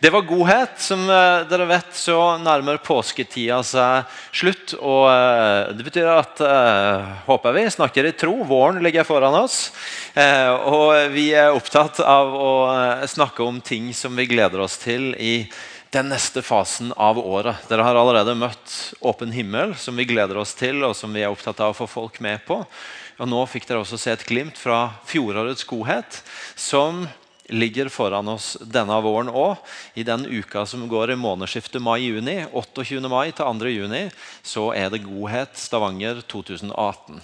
Det var godhet. Som eh, dere vet, så nærmer påsketida seg slutt. Og eh, det betyr at, eh, håper vi, snakker i tro. Våren ligger foran oss. Og vi er opptatt av å snakke om ting som vi gleder oss til i den neste fasen av året. Dere har allerede møtt Åpen himmel, som vi gleder oss til, og som vi er opptatt av å få folk med på. Og Nå fikk dere også se et glimt fra fjorårets godhet, som ligger foran oss denne våren òg. I den uka som går i månedsskiftet mai-juni, 28. mai til 2. juni, så er det Godhet Stavanger 2018.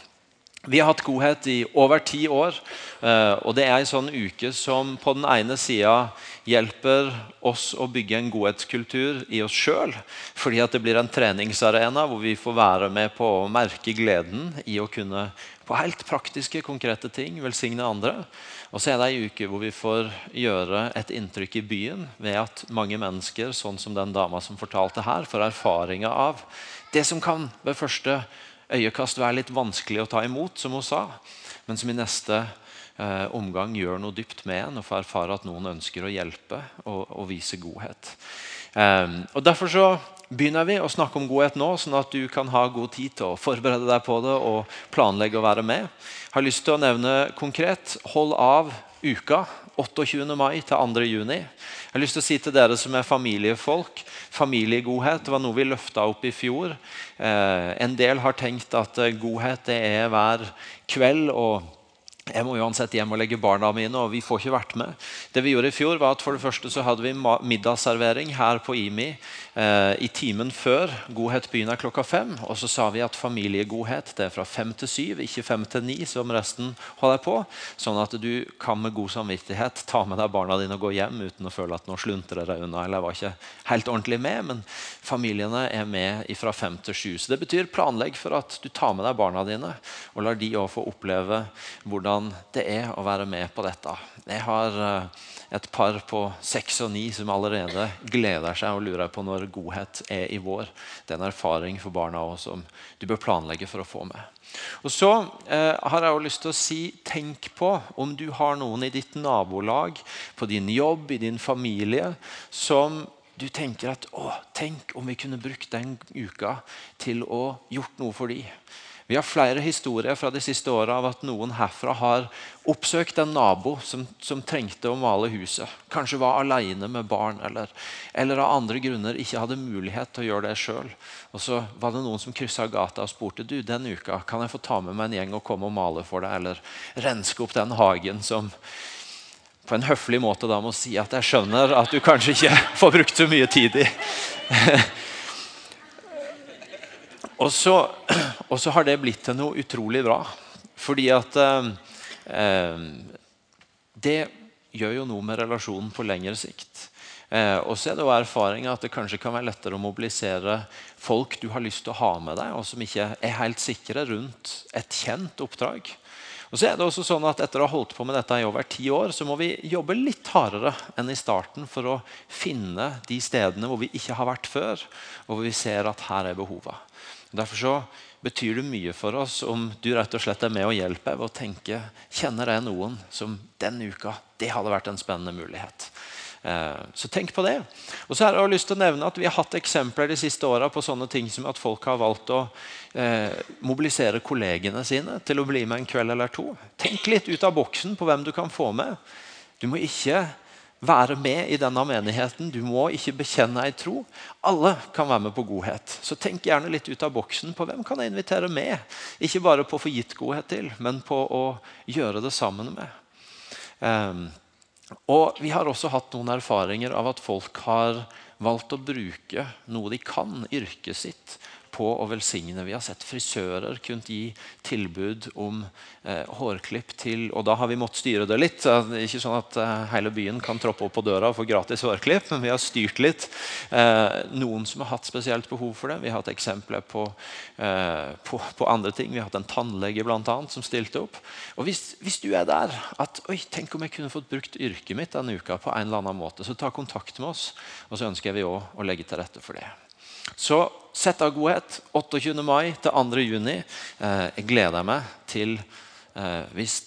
Vi har hatt godhet i over ti år. Eh, og Det er en sånn uke som på den ene sida hjelper oss å bygge en godhetskultur i oss sjøl. Fordi det blir en treningsarena hvor vi får være med på å merke gleden i å kunne på helt praktiske, konkrete ting velsigne andre. Og så er det ei uke hvor vi får gjøre et inntrykk i byen ved at mange mennesker, sånn som den dama som fortalte her, får erfaringer av det som kan ved første øyekast være litt vanskelig å ta imot, som hun sa, men som i neste eh, omgang gjør noe dypt med en og får erfare at noen ønsker å hjelpe og, og vise godhet. Eh, og Derfor så begynner vi å snakke om godhet nå, sånn at du kan ha god tid til å forberede deg på det og planlegge å være med. Jeg har lyst til å nevne konkret hold av uka 28. mai til 2. juni. Jeg har lyst til å si til dere som er familiefolk, familiegodhet var noe vi løfta opp i fjor. Eh, en del har tenkt at eh, godhet det er hver kveld. og jeg må uansett hjem og legge barna mine, og vi får ikke vært med. Det vi gjorde i fjor var at For det første så hadde vi middagsservering her på IMI eh, i timen før. Godhet begynner klokka fem. Og så sa vi at familiegodhet det er fra fem til syv, ikke fem til ni, som resten holder på. Sånn at du kan med god samvittighet ta med deg barna dine og gå hjem uten å føle at nå sluntrer jeg unna. eller var ikke helt ordentlig med, Men familiene er med fra fem til sju. Så det betyr planlegg for at du tar med deg barna dine og lar de òg få oppleve hvordan hvordan det er å være med på dette. Jeg har eh, et par på seks og ni som allerede gleder seg og lurer på når godhet er i vår. Det er en erfaring for barna også, som du bør planlegge for å få med. Og så eh, har jeg også lyst til å si tenk på om du har noen i ditt nabolag, på din jobb, i din familie, som du tenker at å, tenk om vi kunne brukt den uka til å gjort noe for dem. Vi har flere historier fra de siste åra av at noen herfra har oppsøkt en nabo som, som trengte å male huset. Kanskje var alene med barn eller, eller, av andre grunner ikke hadde mulighet til å gjøre det sjøl. Og så var det noen som kryssa gata og spurte du, den uka kan jeg få ta med meg en gjeng og komme og male for deg. Eller renske opp den hagen som på en høflig måte da må si at jeg skjønner at du kanskje ikke får brukt så mye tid i. Og så, og så, har det blitt til noe utrolig bra. Fordi at eh, eh, Det gjør jo noe med relasjonen på lengre sikt. Eh, og så er det jo erfaringa at det kanskje kan være lettere å mobilisere folk du har lyst til å ha med deg, og som ikke er helt sikre rundt et kjent oppdrag. Og så er det også sånn at Etter å ha holdt på med dette i over ti år, så må vi jobbe litt hardere enn i starten for å finne de stedene hvor vi ikke har vært før, og hvor vi ser at her er behovet. Derfor så betyr det mye for oss om du rett og slett er med og hjelper ved å tenke kjenner jeg noen som denne uka det hadde vært en spennende mulighet. Eh, så tenk på det. Og så har jeg lyst til å nevne at Vi har hatt eksempler de siste åra på sånne ting som at folk har valgt å eh, mobilisere kollegene sine til å bli med en kveld eller to. Tenk litt ut av boksen på hvem du kan få med. Du må ikke være med i denne menigheten. Du må ikke bekjenne ei tro. Alle kan være med på godhet. Så tenk gjerne litt ut av boksen på hvem kan jeg invitere med. Ikke bare på å få gitt godhet til, men på å gjøre det sammen med. Um, og Vi har også hatt noen erfaringer av at folk har valgt å bruke noe de kan, yrket sitt, på å velsigne. Vi har sett frisører kunne gi tilbud om eh, hårklipp til Og da har vi måttet styre det litt. Det er ikke sånn at eh, hele byen kan troppe opp på døra og få gratis hårklipp, men vi har styrt litt. Eh, noen som har hatt spesielt behov for det. Vi har hatt eksempler på, eh, på, på andre ting. Vi har hatt en tannlege blant annet, som stilte opp. Og hvis, hvis du er der at Oi, tenk om jeg kunne fått brukt yrket mitt denne uka på en eller annen måte, så ta kontakt med oss. Og så ønsker vi òg å legge til rette for det. Så sett av godhet 28. mai til 2. juni. Eh, jeg gleder meg til eh, hvis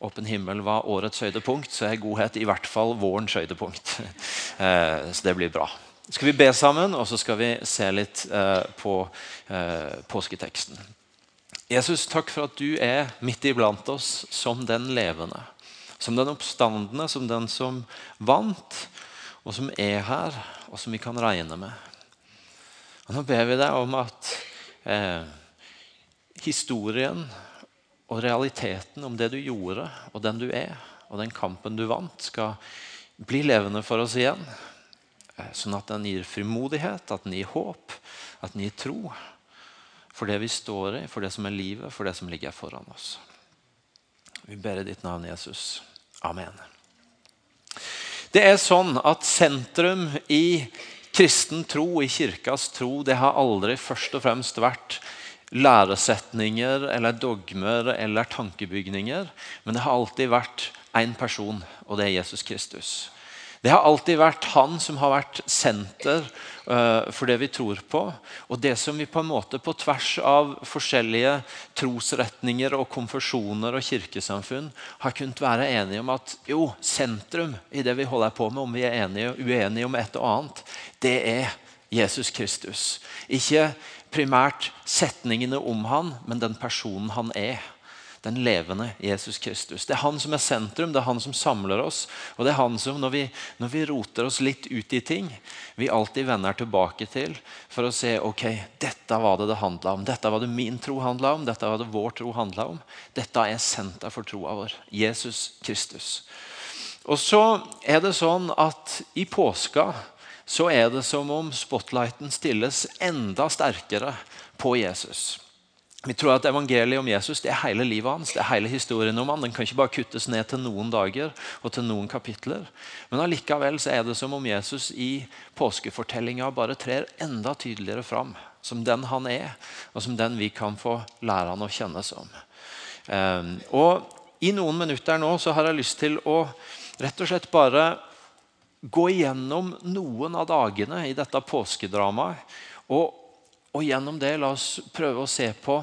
åpen himmel var årets høydepunkt, så er godhet i hvert fall vårens høydepunkt. Eh, så det blir bra. Skal vi be sammen, og så skal vi se litt på påsketeksten. Jesus, takk for at du er midt iblant oss som den levende. Som den oppstandende, som den som vant, og som er her, og som vi kan regne med. Nå ber vi deg om at eh, historien og realiteten om det du gjorde, og den du er, og den kampen du vant, skal bli levende for oss igjen. Eh, sånn at den gir frimodighet, at den gir håp, at den gir tro for det vi står i, for det som er livet, for det som ligger foran oss. Vi ber i ditt navn, Jesus. Amen. Det er sånn at sentrum i kristen tro, i kirkas tro, det har aldri først og fremst vært læresetninger eller dogmer eller tankebygninger. Men det har alltid vært én person, og det er Jesus Kristus. Det har alltid vært han som har vært senter uh, for det vi tror på. Og det som vi på en måte på tvers av forskjellige trosretninger og konfesjoner og kirkesamfunn har kunnet være enige om at jo, sentrum i det vi holder på med, om vi er enige uenige om et og annet, det er Jesus Kristus. Ikke primært setningene om han, men den personen han er den levende Jesus Kristus. Det er han som er sentrum, det er han som samler oss. Og det er han som, når vi, når vi roter oss litt ut i ting, vi alltid vender tilbake til for å se ok, dette var det det handla om. Dette var det min tro handla om, dette var det vår tro handla om. Dette er senter for troa vår. Jesus Kristus. Og så er det sånn at i påska så er det som om spotlighten stilles enda sterkere på Jesus. Vi tror at Evangeliet om Jesus det er hele livet hans, det er hele historien om han. Den kan ikke bare kuttes ned til noen dager og til noen kapitler. Men allikevel så er det som om Jesus i påskefortellinga bare trer enda tydeligere fram. Som den han er, og som den vi kan få lære han å kjenne som. Um, og I noen minutter nå så har jeg lyst til å rett og slett bare gå igjennom noen av dagene i dette påskedramaet. og og gjennom det la oss prøve å se på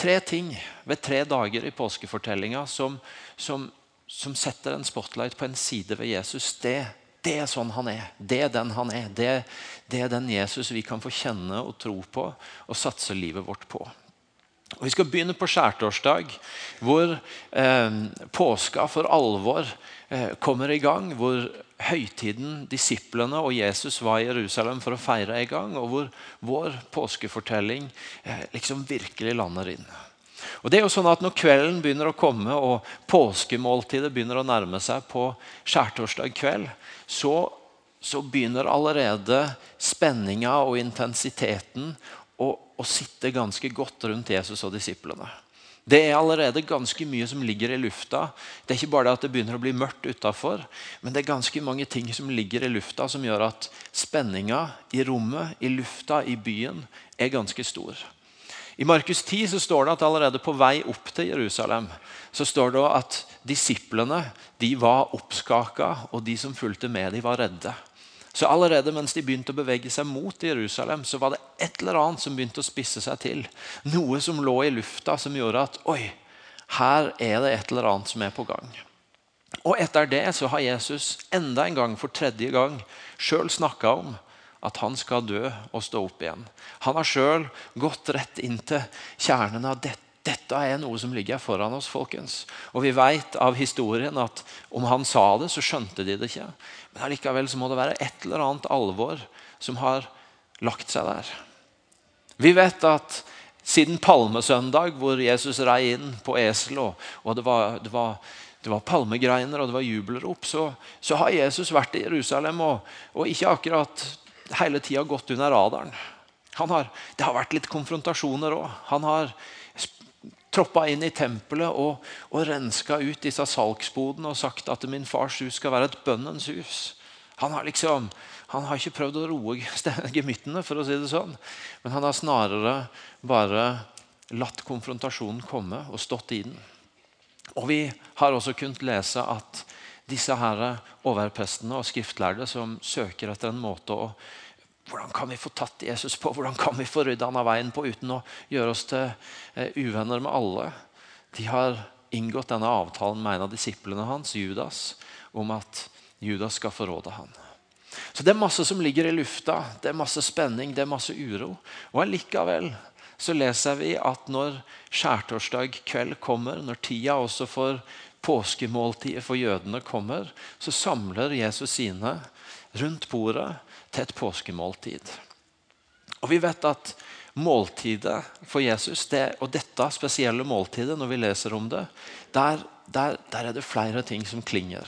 tre ting ved tre dager i påskefortellinga som, som, som, setter en spotlight på en side ved Jesus. Det, det, er sånn han er. Det er den han er. Det, det, er den Jesus vi kan få kjenne og tro på og satse livet vårt på. Og vi skal begynne på skjærtorsdag, hvor eh, påska for alvor eh, kommer i gang. Hvor høytiden disiplene og Jesus var i Jerusalem for å feire en gang, og hvor vår påskefortelling eh, liksom virkelig lander inn. Og det er jo sånn at Når kvelden begynner å komme og påskemåltidet begynner å nærme seg på skjærtorsdag kveld, så, så begynner allerede spenninga og intensiteten å, å sitte ganske godt rundt Jesus og disiplene. Det er allerede ganske mye som ligger i lufta. Det er ikke bare det at det begynner å bli mørkt utafor, men det er ganske mange ting som ligger i lufta som gjør at spenninga i rommet, i lufta, i byen er ganske stor. I Markus 10 så står det at allerede på vei opp til Jerusalem så står det at disiplene de var oppskaka, og de som fulgte med, de var redde. Så allerede mens de begynte å bevege seg mot Jerusalem, så var det et eller annet som begynte å spisse seg til. Noe som lå i lufta som gjorde at oi, her er det et eller annet som er på gang. Og etter det så har Jesus enda en gang for tredje gang sjøl snakka om at han skal dø og stå opp igjen. Han har sjøl gått rett inn til kjernen av dette. Dette er noe som ligger foran oss. folkens. Og Vi vet av historien at om han sa det, så skjønte de det ikke. Men allikevel så må det være et eller annet alvor som har lagt seg der. Vi vet at siden palmesøndag, hvor Jesus rei inn på esel, og det var, det var, det var palmegreiner og det var jubelrop, så, så, har Jesus vært i Jerusalem og, og ikke akkurat hele tida gått under radaren. Har, det har vært litt konfrontasjoner òg. Han har troppa inn i tempelet og, og renska ut disse salgsbodene og sagt at min fars hus skal være et bønnens hus. Han har liksom, han har ikke prøvd å roe gemyttene, for å si det sånn. Men han har snarere bare latt konfrontasjonen komme og stått i den. Og Vi har også kunnet lese at disse her overprestene og skriftlærde som søker etter en måte å hvordan kan vi få tatt Jesus på? Hvordan kan vi få rydda han av veien på uten å gjøre oss til eh, uvenner med alle? De har inngått denne avtalen med en av disiplene hans, Judas, om at Judas skal forråde han. Så Det er masse som ligger i lufta. Det er masse spenning, det er masse uro. Og allikevel så leser vi at når skjærtorsdag kveld kommer, når tida også for påskemåltidet for jødene kommer, så samler Jesus sine rundt bordet til et påskemåltid. Og Vi vet at måltidet for Jesus, det, og dette spesielle måltidet, når vi leser om det, der, der, der er det flere ting som klinger.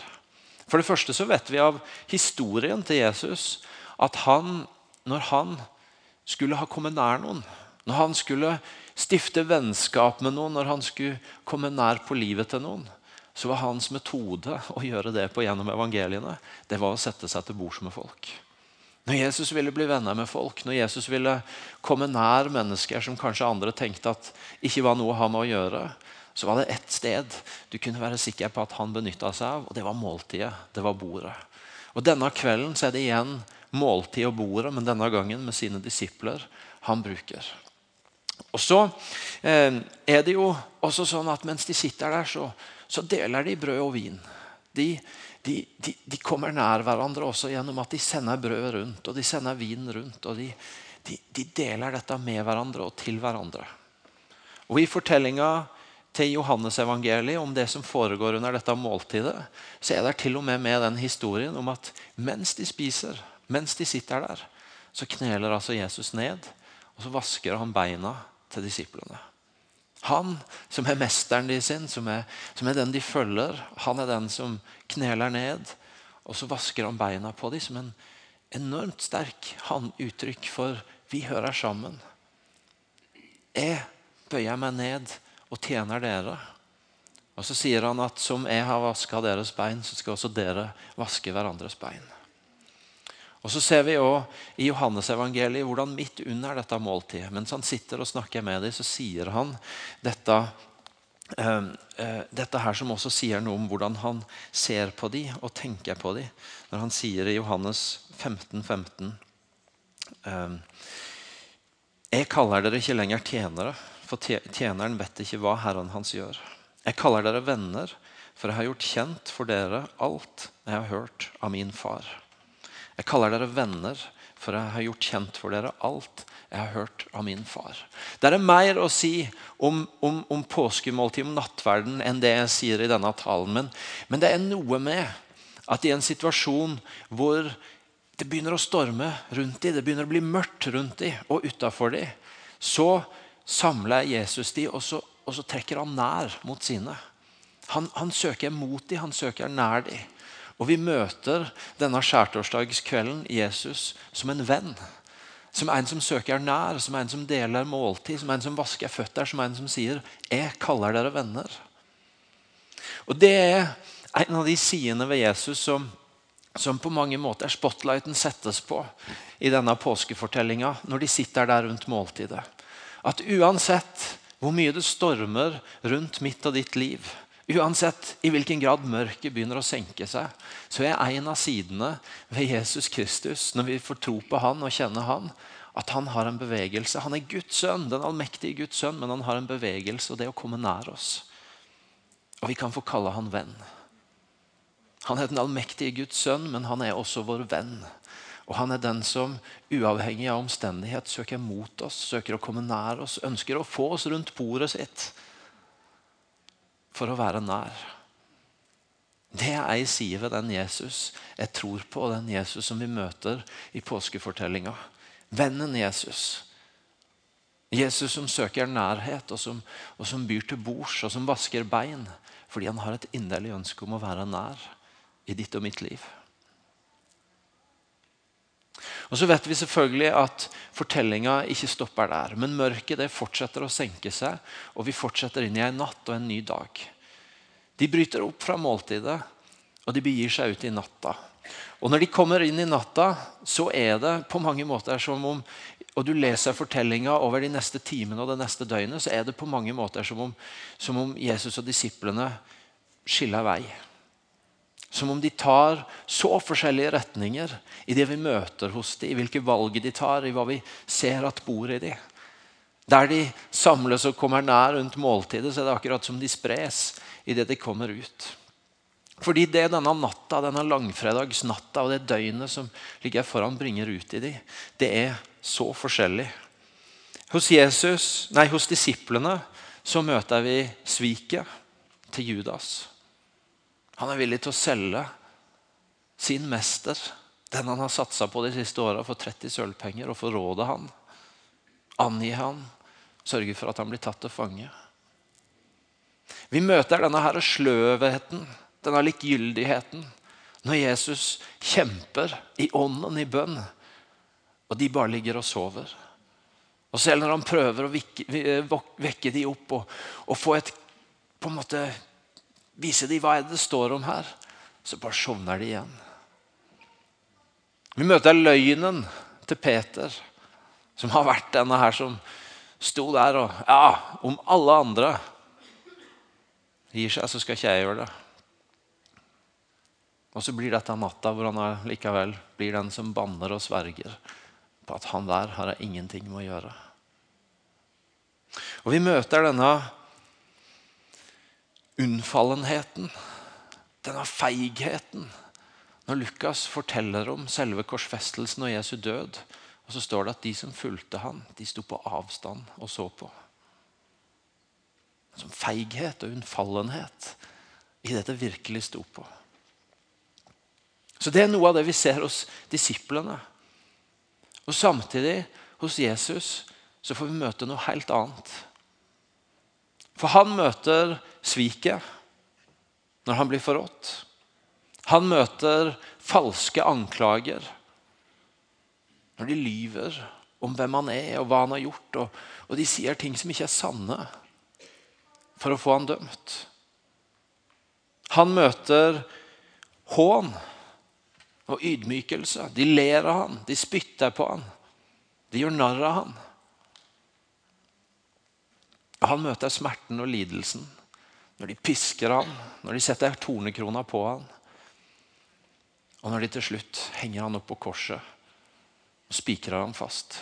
For det første så vet vi av historien til Jesus at han, når han skulle ha kommet nær noen, når han skulle stifte vennskap med noen, når han skulle komme nær på livet til noen, så var hans metode å gjøre det på gjennom evangeliene, det var å sette seg til bords med folk. Når Jesus ville bli venner med folk, når Jesus ville komme nær mennesker som kanskje andre tenkte at ikke var noe å ha med å gjøre, så var det ett sted du kunne være sikker på at han benytta seg av, og det var måltidet. Det var bordet. Og Denne kvelden så er det igjen måltid og bordet, men denne gangen med sine disipler han bruker. Og så eh, er det jo også sånn at mens de sitter der, så, så deler de brød og vin. De, de, de, de, kommer nær hverandre også gjennom at de sender brød rundt og de sender vin rundt. og de, de deler dette med hverandre og til hverandre. Og I fortellinga til Johannesevangeliet om det som foregår under dette måltidet, så er det til og med med den historien om at mens de spiser, mens de sitter der, så kneler altså Jesus ned og så vasker han beina til disiplene. Han som er mesteren de sin, som er, som er den de følger, han er den som kneler ned. Og så vasker han beina på dem som en enormt sterk uttrykk for vi hører sammen. Jeg bøyer meg ned og tjener dere. Og så sier han at som jeg har vaska deres bein, så skal også dere vaske hverandres bein. Og Så ser vi også i Johannesevangeliet hvordan midt under dette måltidet, mens han sitter og snakker med dem, så sier han dette, uh, uh, dette her som også sier noe om hvordan han ser på dem og tenker på dem. Når han sier i Johannes 15, 15 uh, Jeg kaller dere ikke lenger tjenere, for tjeneren vet ikke hva Herren hans gjør. Jeg kaller dere venner, for jeg har gjort kjent for dere alt jeg har hørt av min far. Jeg kaller dere venner, for jeg har gjort kjent for dere alt jeg har hørt av min far. Det er mer å si om, om, om påskemåltid, om nattverden, enn det jeg sier i denne talen. Men, men det er noe med at i en situasjon hvor det begynner å storme rundt dem, det begynner å bli mørkt rundt dem og utafor dem, så samler Jesus dem, og og så trekker han nær mot sine. Han, han søker mot dem, han søker nær dem. Og vi møter denne skjærtorsdagskvelden Jesus som en venn. Som en som søker nær, som en som deler måltid, som en som vasker føtter, som en som sier 'Jeg kaller dere venner'. Og Det er en av de sidene ved Jesus som, som på mange måter spotlighten settes på i denne påskefortellinga når de sitter der rundt måltidet. At uansett hvor mye det stormer rundt mitt og ditt liv, Uansett i hvilken grad mørket begynner å senke seg, så er en av sidene ved Jesus Kristus, når vi får tro på han og kjenne han, at han har en bevegelse. Han er Guds sønn, den allmektige Guds sønn, men han har en bevegelse, og det å komme nær oss. Og vi kan få kalle han venn. Han er den allmektige Guds sønn, men han er også vår venn. Og han er den som uavhengig av omstendighet søker mot oss, søker å komme nær oss, ønsker å få oss rundt bordet sitt for å være nær. Det er ei side ved den Jesus jeg tror på, og den Jesus som vi møter i påskefortellinga. Vennen Jesus. Jesus som søker nærhet, og som, og som byr til bords, og som vasker bein. Fordi han har et inderlig ønske om å være nær i ditt og mitt liv. Og så vet vi selvfølgelig at fortellinga ikke stopper der. Men mørket det fortsetter å senke seg, og vi fortsetter inn i en natt og en ny dag. De bryter opp fra måltidet, og de begir seg ut i natta. Og Når de kommer inn i natta, så er det på mange måter som om og du leser fortellinga over de neste timene og det neste døgnet, så er det på mange måter som om, som om Jesus og disiplene skiller vei. Som om de tar så forskjellige retninger i det vi møter hos dem, i hvilke valg de tar, i hva vi ser at bor i dem. Der de samles og kommer nær rundt måltidet, så er det akkurat som de spres idet de kommer ut. Fordi det denne natta, denne langfredagsnatta og det døgnet som ligger foran, bringer ut i dem, det er så forskjellig. Hos Jesus, nei, hos disiplene så møter vi sviket til Judas. Han er villig til å selge sin mester, den han har satsa på de siste åra, for 30 sølvpenger, og forråde han. Angi han, sørge for at han blir tatt til fange. Vi møter denne her sløvheten, denne likegyldigheten, når Jesus kjemper i ånden i bønn, og de bare ligger og sover. Og Selv når han prøver å vekke, vekke de opp og, og få et, på en måte, vise dem hva det står om her, så bare sovner de igjen. Vi møter løgnen til Peter, som har vært denne her som sto der og Ja, om alle andre gir seg, så skal ikke jeg gjøre det. Og så blir dette natta hvor han likevel blir den som banner og sverger på at han der har ingenting med å gjøre. Og vi møter denne unnfallenheten, denne feigheten når Lukas forteller om selve korsfestelsen og Jesu død, og så står det at de som fulgte han, de sto på avstand og så på. Som feighet og unnfallenhet i det det virkelig sto på. Så Det er noe av det vi ser hos disiplene. Og Samtidig, hos Jesus, så får vi møte noe helt annet. For han møter sviket når han blir forrådt. Han møter falske anklager når de lyver om hvem han er og hva han har gjort, og, og de sier ting som ikke er sanne, for å få han dømt. Han møter hån og ydmykelse. De ler av han, de spytter på han, de gjør narr av han. Han møter smerten og lidelsen når de pisker han, når de setter tornekrona på han. Og når de til slutt henger han opp på korset og spikrer han fast.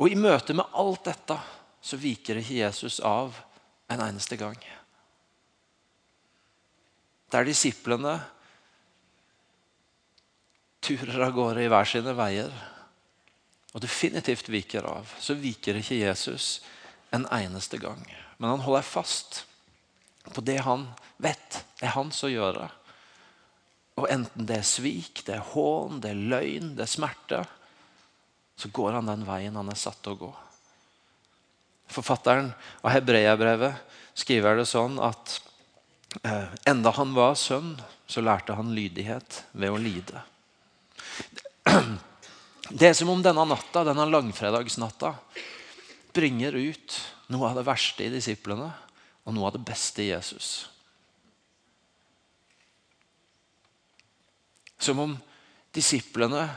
Og I møte med alt dette så viker ikke Jesus av en eneste gang. Der disiplene turer av gårde i hver sine veier og definitivt viker av, så viker ikke Jesus en eneste gang. Men han holder fast på det han vet er hans å gjøre. Og enten det er svik, det er hån, det er løgn, det er smerte, så går han den veien han er satt til å gå. Forfatteren av Hebreabrevet skriver det sånn at eh, enda han var sønn, så lærte han lydighet ved å lide. Det er som om denne natta, denne langfredagsnatta bringer ut noe av det verste i disiplene og noe av det beste i Jesus. Som om disiplene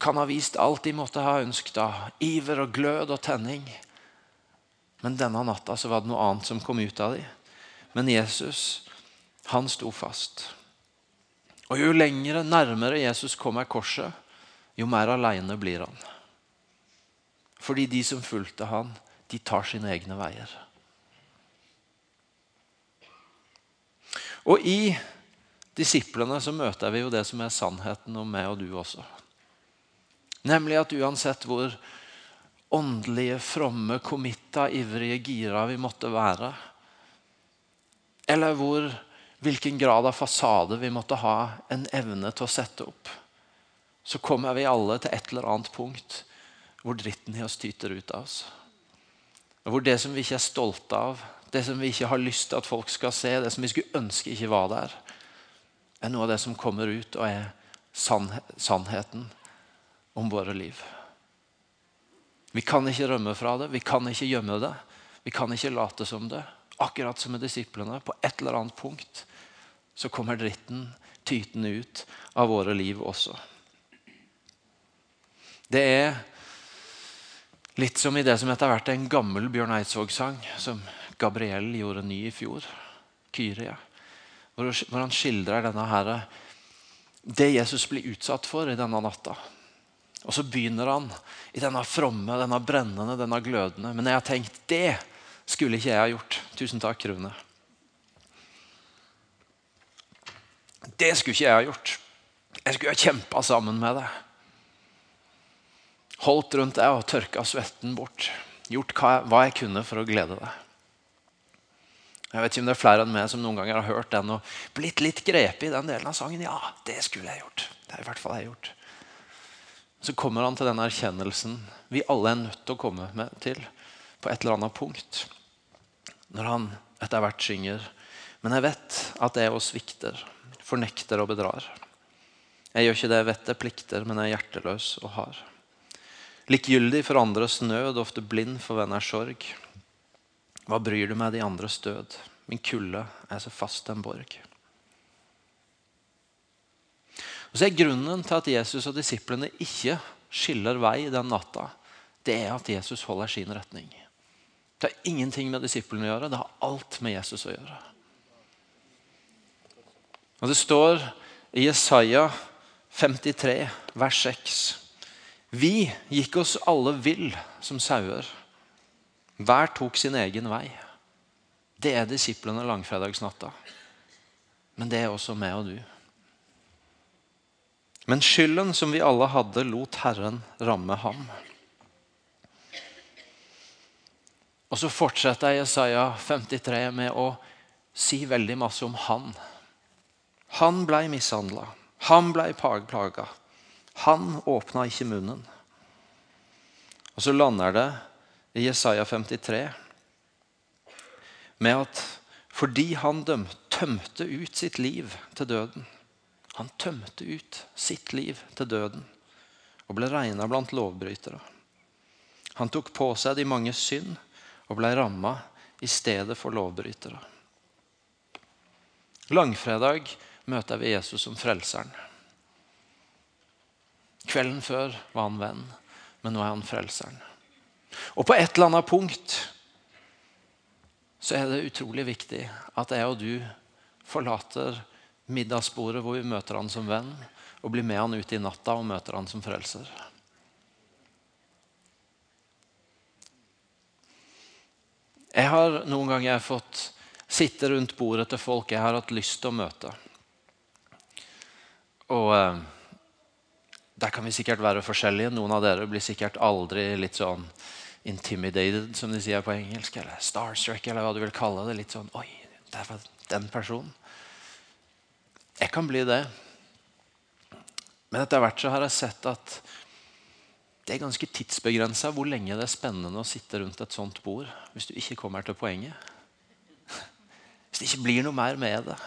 kan ha vist alt de måtte ha ønsket av iver og glød og tenning. Men denne natta så var det noe annet som kom ut av dem. Men Jesus, han sto fast. Og Jo lengre nærmere Jesus kommer korset, jo mer aleine blir han. Fordi de som fulgte han, de tar sine egne veier. Og i disiplene så møter vi jo det som er sannheten om meg og du også. Nemlig at uansett hvor åndelige, fromme, committa, ivrige, gira vi måtte være, eller hvor, hvilken grad av fasade vi måtte ha en evne til å sette opp, så kommer vi alle til et eller annet punkt hvor dritten i oss tyter ut av oss. Hvor det som vi ikke er stolte av, det som vi ikke har lyst til at folk skal se, det som vi skulle ønske ikke var der, er noe av det som kommer ut og er sannheten om våre liv. Vi kan ikke rømme fra det, vi kan ikke gjemme det. Vi kan ikke late som det. Akkurat som med disiplene. På et eller annet punkt så kommer dritten tytende ut av våre liv også. Det er litt som i det som etter hvert er en gammel Bjørn Eidsvåg-sang, som Gabriel gjorde ny i fjor. Kyrie hvor han skildrer denne her, det Jesus blir utsatt for i denne natta. Og så begynner han i denne fromme, denne brennende, denne glødende. Men jeg har tenkt det skulle ikke jeg ha gjort. Tusen takk, Rune. Det skulle ikke jeg ha gjort. Jeg skulle ha kjempa sammen med deg. Holdt rundt deg og tørka svetten bort. Gjort hva jeg kunne for å glede deg. Jeg vet ikke om det er flere enn meg som noen ganger har hørt den og blitt litt grepet i den delen av sangen. Ja, det skulle jeg gjort. Det har i hvert fall jeg gjort. Så kommer han til den erkjennelsen vi alle er nødt til å komme med til på et eller annet punkt. Når han etter hvert synger Men jeg vet at jeg òg svikter, fornekter og bedrar. Jeg gjør ikke det jeg vet er plikter, men jeg er hjerteløs og hard. Likegyldig for andres nød, ofte blind for venners sorg. Hva bryr du meg de andres død? Min kulde er så fast en borg. Og så er Grunnen til at Jesus og disiplene ikke skiller vei den natta, det er at Jesus holder sin retning. Det har ingenting med disiplene å gjøre, det har alt med Jesus å gjøre. Og Det står i Jesaja 53, vers 6. Vi gikk oss alle vill som sauer. Hver tok sin egen vei. Det er disiplene langfredagsnatta. Men det er også meg og du. Men skylden som vi alle hadde, lot Herren ramme ham. Og så fortsetter Jesaja 53 med å si veldig masse om han. Han blei mishandla. Han blei plaga. Han åpna ikke munnen. Og så lander det i Jesaja 53 med at fordi han tømte ut sitt liv til døden Han tømte ut sitt liv til døden og ble regna blant lovbrytere. Han tok på seg de mange synd og ble ramma i stedet for lovbrytere. Langfredag møter vi Jesus som frelseren. Kvelden før var han venn, men nå er han frelseren. Og på et eller annet punkt så er det utrolig viktig at jeg og du forlater middagsbordet hvor vi møter han som venn, og blir med han ut i natta og møter han som frelser. Jeg har noen ganger fått sitte rundt bordet til folk jeg har hatt lyst til å møte. Og eh, Der kan vi sikkert være forskjellige. Noen av dere blir sikkert aldri litt sånn intimidated, som de sier på engelsk, eller starstruck, eller hva du vil kalle det. Litt sånn Oi, der var den personen. Jeg kan bli det. Men etter hvert så har jeg sett at det er ganske tidsbegrensa hvor lenge det er spennende å sitte rundt et sånt bord hvis du ikke kommer til poenget. Hvis det ikke blir noe mer med det.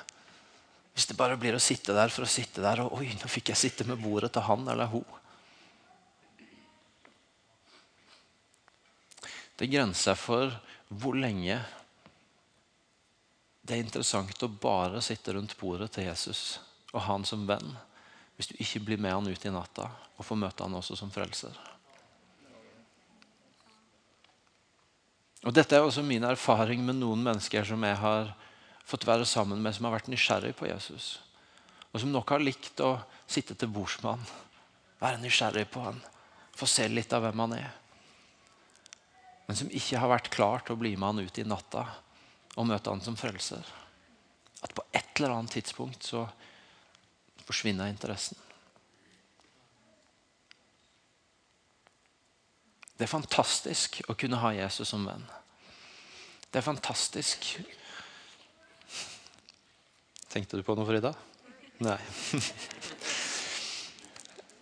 Hvis det bare blir å sitte der for å sitte der og Oi, nå fikk jeg sitte med bordet til han eller hun. Det er grenser for hvor lenge det er interessant å bare sitte rundt bordet til Jesus og ha han som venn hvis du ikke blir med han ut i natta og får møte han også som frelser. Og Dette er også min erfaring med noen mennesker som jeg har fått være sammen med, som har vært nysgjerrig på Jesus. Og som nok har likt å sitte til bords med han, være nysgjerrig på han, få se litt av hvem han er men som ikke har vært klar til å bli med han ut i natta og møte han som frelser. At på et eller annet tidspunkt så forsvinner interessen. Det er fantastisk å kunne ha Jesus som venn. Det er fantastisk Tenkte du på noe, Frida? Nei.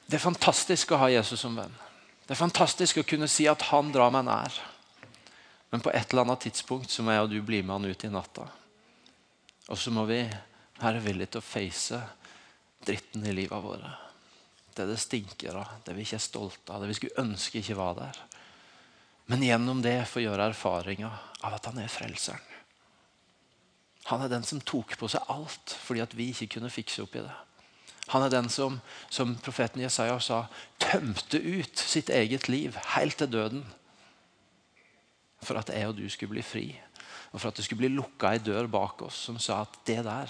Det er fantastisk å ha Jesus som venn. Det er fantastisk å kunne si at han drar meg nær. Men på et eller annet tidspunkt så må jeg og du bli med han ut i natta. Og så må vi være villige til å face dritten i livet våre. Det det stinker av, det vi ikke er stolte av, det vi skulle ønske ikke var der. Men gjennom det få gjøre erfaringa av at han er frelseren. Han er den som tok på seg alt fordi at vi ikke kunne fikse opp i det. Han er den som, som profeten Jesaja sa, tømte ut sitt eget liv helt til døden for at jeg og du skulle bli fri. Og for at det skulle bli lukka ei dør bak oss som sa at det der,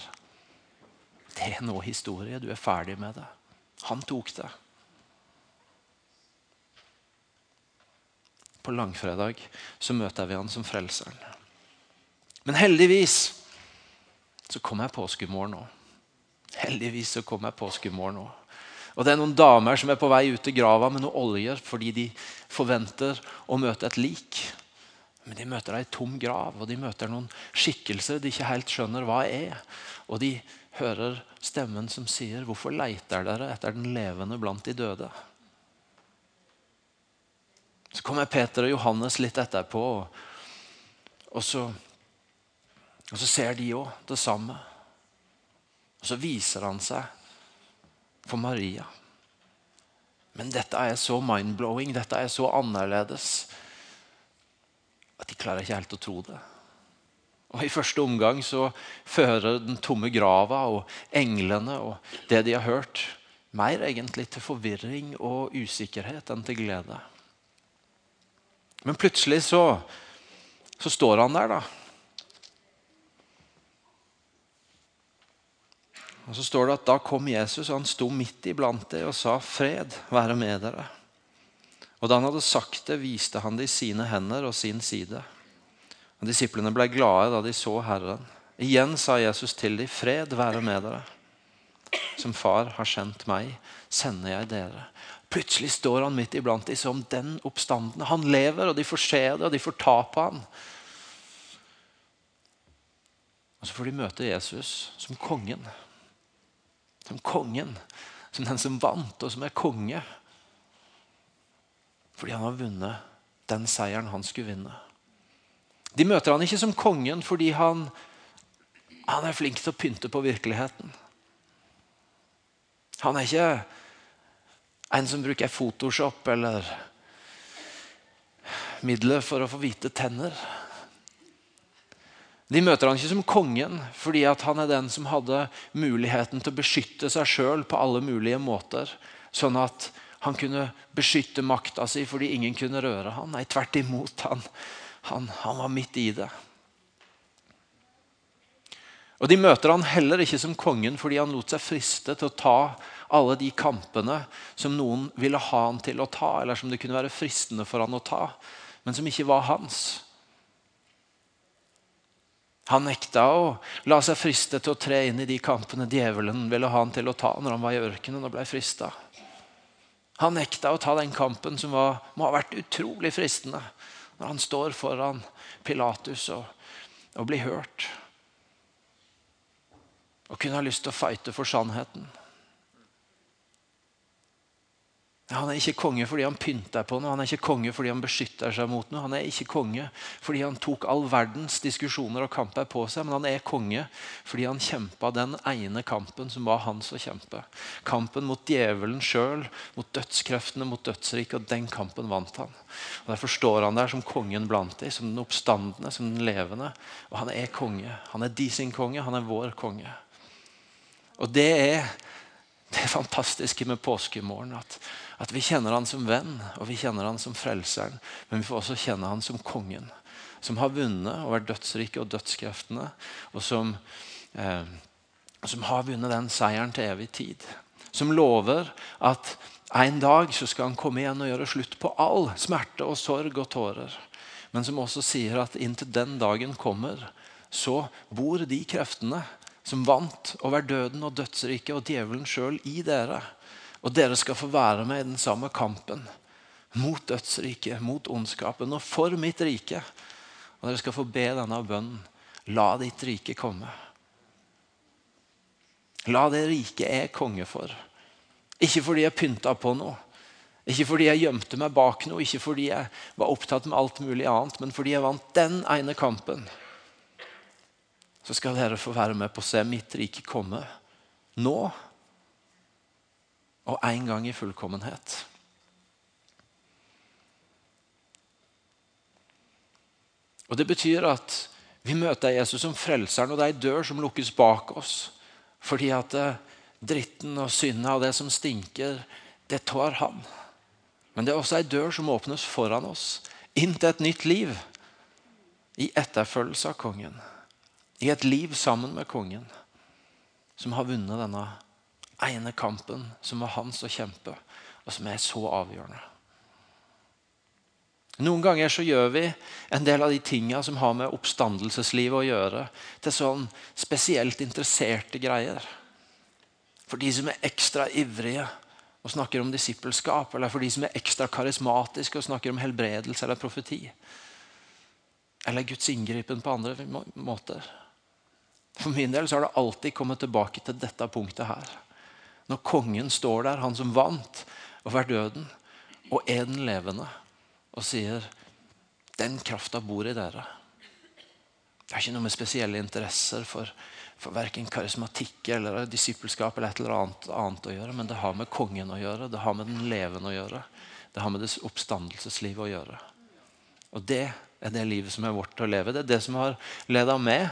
det er nå historie. Du er ferdig med det. Han tok det. på langfredag så møter vi han som frelseren. Men heldigvis så kom jeg påskemorgen òg. Heldigvis så kom jeg påskemorgen òg. Og det er noen damer som er på vei ut til grava med noe olje fordi de forventer å møte et lik. Men de møter ei tom grav, og de møter noen skikkelser de ikke helt skjønner hva er. Og de hører stemmen som sier, 'Hvorfor leiter dere etter den levende blant de døde?' Så kommer Peter og Johannes litt etterpå, og så, og så ser de òg det samme. Og så viser han seg for Maria. Men dette er så mind-blowing, dette er så annerledes at de klarer ikke helt å tro det. Og I første omgang så fører den tomme grava og englene og det de har hørt, mer egentlig til forvirring og usikkerhet enn til glede. Men plutselig så, så står han der, da. Og så står det at Da kom Jesus, og han sto midt iblant dem og sa, 'Fred være med dere'. Og Da han hadde sagt det, viste han dem sine hender og sin side. Og Disiplene ble glade da de så Herren. Igjen sa Jesus til dem, 'Fred være med dere'. Som Far har sendt meg, sender jeg dere. Plutselig står han midt iblant dem som den oppstandende. Han lever, og de får se det, og de får ta på han. Og Så får de møte Jesus som kongen. Som kongen. Som den som vant, og som er konge. Fordi han har vunnet den seieren han skulle vinne. De møter han ikke som kongen fordi han, han er flink til å pynte på virkeligheten. Han er ikke en som bruker Photoshop eller midler for å få hvite tenner. De møter han ikke som kongen fordi han er den som hadde muligheten til å beskytte seg sjøl på alle mulige måter. Sånn at han kunne beskytte makta si fordi ingen kunne røre han. Nei, tvert imot. Han, han, han var midt i det. Og De møter han heller ikke som kongen fordi han lot seg friste til å ta alle de kampene som noen ville ha han til å ta, eller som det kunne være fristende for han å ta, men som ikke var hans. Han nekta å la seg friste til å tre inn i de kampene djevelen ville ha han til å ta når han var i ørkenen og ble frista. Han nekta å ta den kampen som var, må ha vært utrolig fristende når han står foran Pilatus og, og blir hørt. Og kunne ha lyst til å fighte for sannheten. Han er ikke konge fordi han pynta på noe, han er ikke konge fordi han beskytter seg mot noe. Han er ikke konge fordi han tok all verdens diskusjoner og kamper på seg, men han er konge fordi han kjempa den ene kampen som var hans å kjempe. Kampen mot djevelen sjøl, mot dødskreftene, mot dødsriket, og den kampen vant han. Og Derfor står han der som kongen blant dem, som den oppstandende, som den levende. Og han er konge. Han er de sin konge, han er vår konge. Og det er det fantastiske med påskemorgen. at at vi kjenner han som venn og vi kjenner han som frelseren. Men vi får også kjenne han som kongen. Som har vunnet over dødsriket og dødskreftene. Og som, eh, som har vunnet den seieren til evig tid. Som lover at en dag så skal han komme igjen og gjøre slutt på all smerte og sorg og tårer. Men som også sier at inntil den dagen kommer, så bor de kreftene som vant over døden og dødsriket og djevelen sjøl i dere. Og dere skal få være med i den samme kampen mot dødsriket, mot ondskapen og for mitt rike. Og dere skal få be denne bønnen. La ditt rike komme. La det riket jeg er konge for. Ikke fordi jeg pynta på noe. Ikke fordi jeg gjemte meg bak noe, ikke fordi jeg var opptatt med alt mulig annet, men fordi jeg vant den ene kampen. Så skal dere få være med på å se mitt rike komme. Nå og en gang i fullkommenhet. Og Det betyr at vi møter Jesus som frelseren, og det er ei dør som lukkes bak oss. Fordi at eh, dritten og synda og det som stinker, det tar han. Men det er også ei dør som åpnes foran oss, inn til et nytt liv. I etterfølgelse av kongen. I et liv sammen med kongen, som har vunnet denne ene kampen som var hans å kjempe, og som er så avgjørende. Noen ganger så gjør vi en del av de tingene som har med oppstandelseslivet å gjøre, til sånn spesielt interesserte greier. For de som er ekstra ivrige og snakker om disippelskap, eller for de som er ekstra karismatiske og snakker om helbredelse eller profeti. Eller Guds inngripen på andre måter. For min del så har det alltid kommet tilbake til dette punktet her. Når kongen står der, han som vant over døden, og er den levende, og sier den krafta bor i dere. Det er ikke noe med spesielle interesser for, for verken karismatikk eller disippelskap eller et eller annet, annet, å gjøre, men det har med kongen å gjøre, det har med den levende å gjøre. Det har med det oppstandelseslivet å gjøre. Og det er det livet som er vårt å leve. Det er det som har ledet meg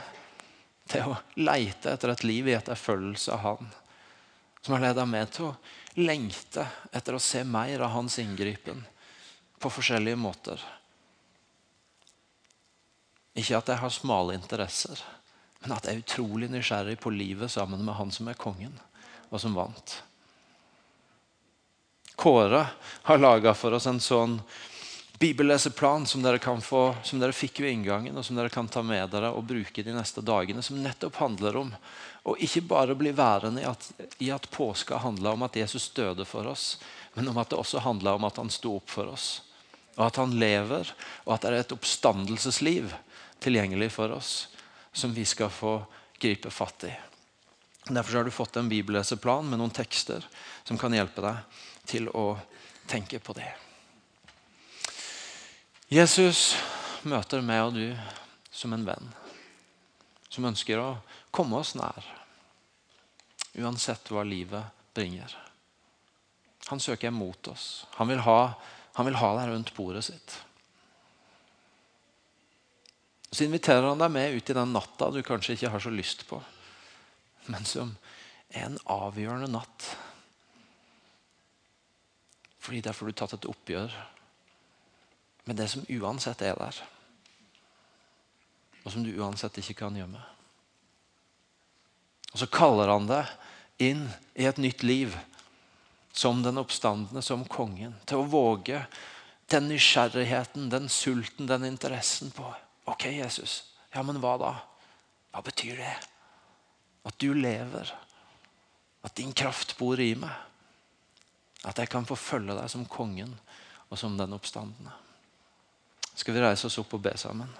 til å leite etter et liv i etterfølgelse av Han som har ledet meg til å lengte etter å se mer av hans inngripen på forskjellige måter. Ikke at jeg har smale interesser, men at jeg er utrolig nysgjerrig på livet sammen med han som er kongen, og som vant. Kåre har laga for oss en sånn bibelleseplan som dere, få, som dere fikk ved inngangen, og som dere kan ta med dere og bruke de neste dagene, som nettopp handler om å ikke bare bli værende i at, i at påska handla om at Jesus døde for oss, men om at det også handla om at han sto opp for oss. Og at han lever, og at det er et oppstandelsesliv tilgjengelig for oss som vi skal få gripe fatt i. Derfor har du fått en bibelleseplan med noen tekster som kan hjelpe deg til å tenke på det. Jesus møter meg og du som en venn som ønsker å komme oss nær. Uansett hva livet bringer. Han søker mot oss. Han vil ha, han vil ha deg rundt bordet sitt. Så inviterer han deg med ut i den natta du kanskje ikke har så lyst på, men som er en avgjørende natt. Fordi derfor har du tatt et oppgjør med det som uansett er der. Og som du uansett ikke kan gjemme. Og så kaller han det inn i et nytt liv. Som den oppstandende, som kongen. Til å våge den nysgjerrigheten, den sulten, den interessen på Ok, Jesus. Ja, men hva da? Hva betyr det? At du lever. At din kraft bor i meg. At jeg kan få følge deg som kongen og som den oppstandende skal vi reise oss opp og be sammen.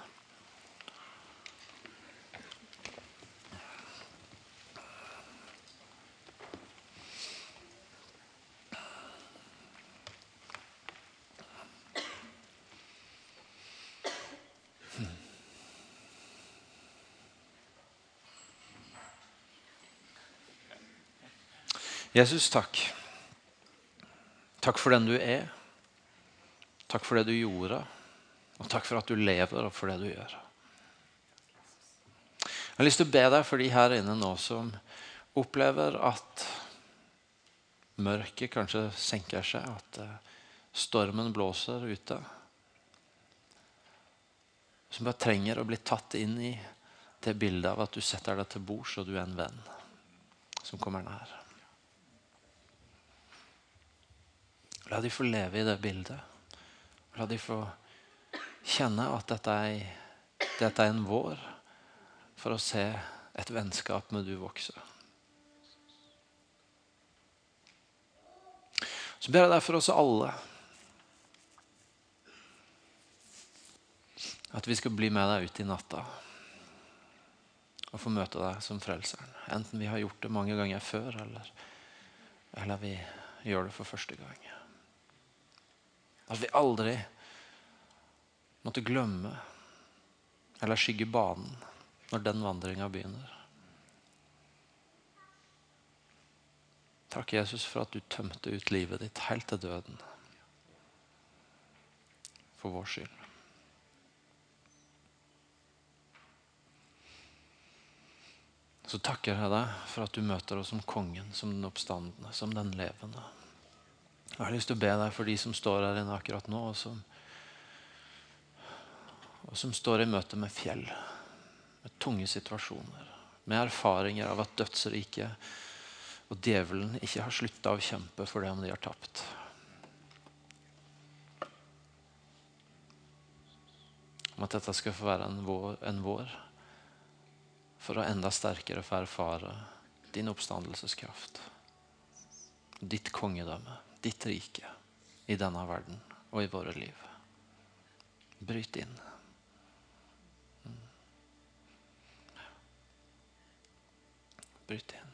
Jesus, takk. Takk for den du er. Takk for det du gjorde. Og takk for at du lever, og for det du gjør. Jeg har lyst til å be deg for de her inne nå som opplever at mørket kanskje senker seg, at eh, stormen blåser ute. Som bare trenger å bli tatt inn i det bildet av at du setter deg til bords, og du er en venn som kommer nær. La de få leve i det bildet. La de få kjenne at dette er, dette er en vår for å se et vennskap med du vokse. Så ber jeg deg for oss alle at vi skal bli med deg ut i natta og få møte deg som frelseren. Enten vi har gjort det mange ganger før, eller, eller vi gjør det for første gang. At vi aldri måtte glemme eller skygge banen når den vandringa begynner. Takk, Jesus, for at du tømte ut livet ditt helt til døden. For vår skyld. Så takker jeg deg for at du møter oss som kongen, som den oppstandende, som den levende. Jeg har lyst til å be deg for de som står her inne akkurat nå, og som og som står i møte med fjell, med tunge situasjoner, med erfaringer av at dødsriket og djevelen ikke har slutta å kjempe for det om de har tapt. Om at dette skal få være en vår, en vår for å enda sterkere få erfare din oppstandelseskraft. Ditt kongedømme, ditt rike i denne verden og i våre liv. Bryt inn. Mm. Bryt inn.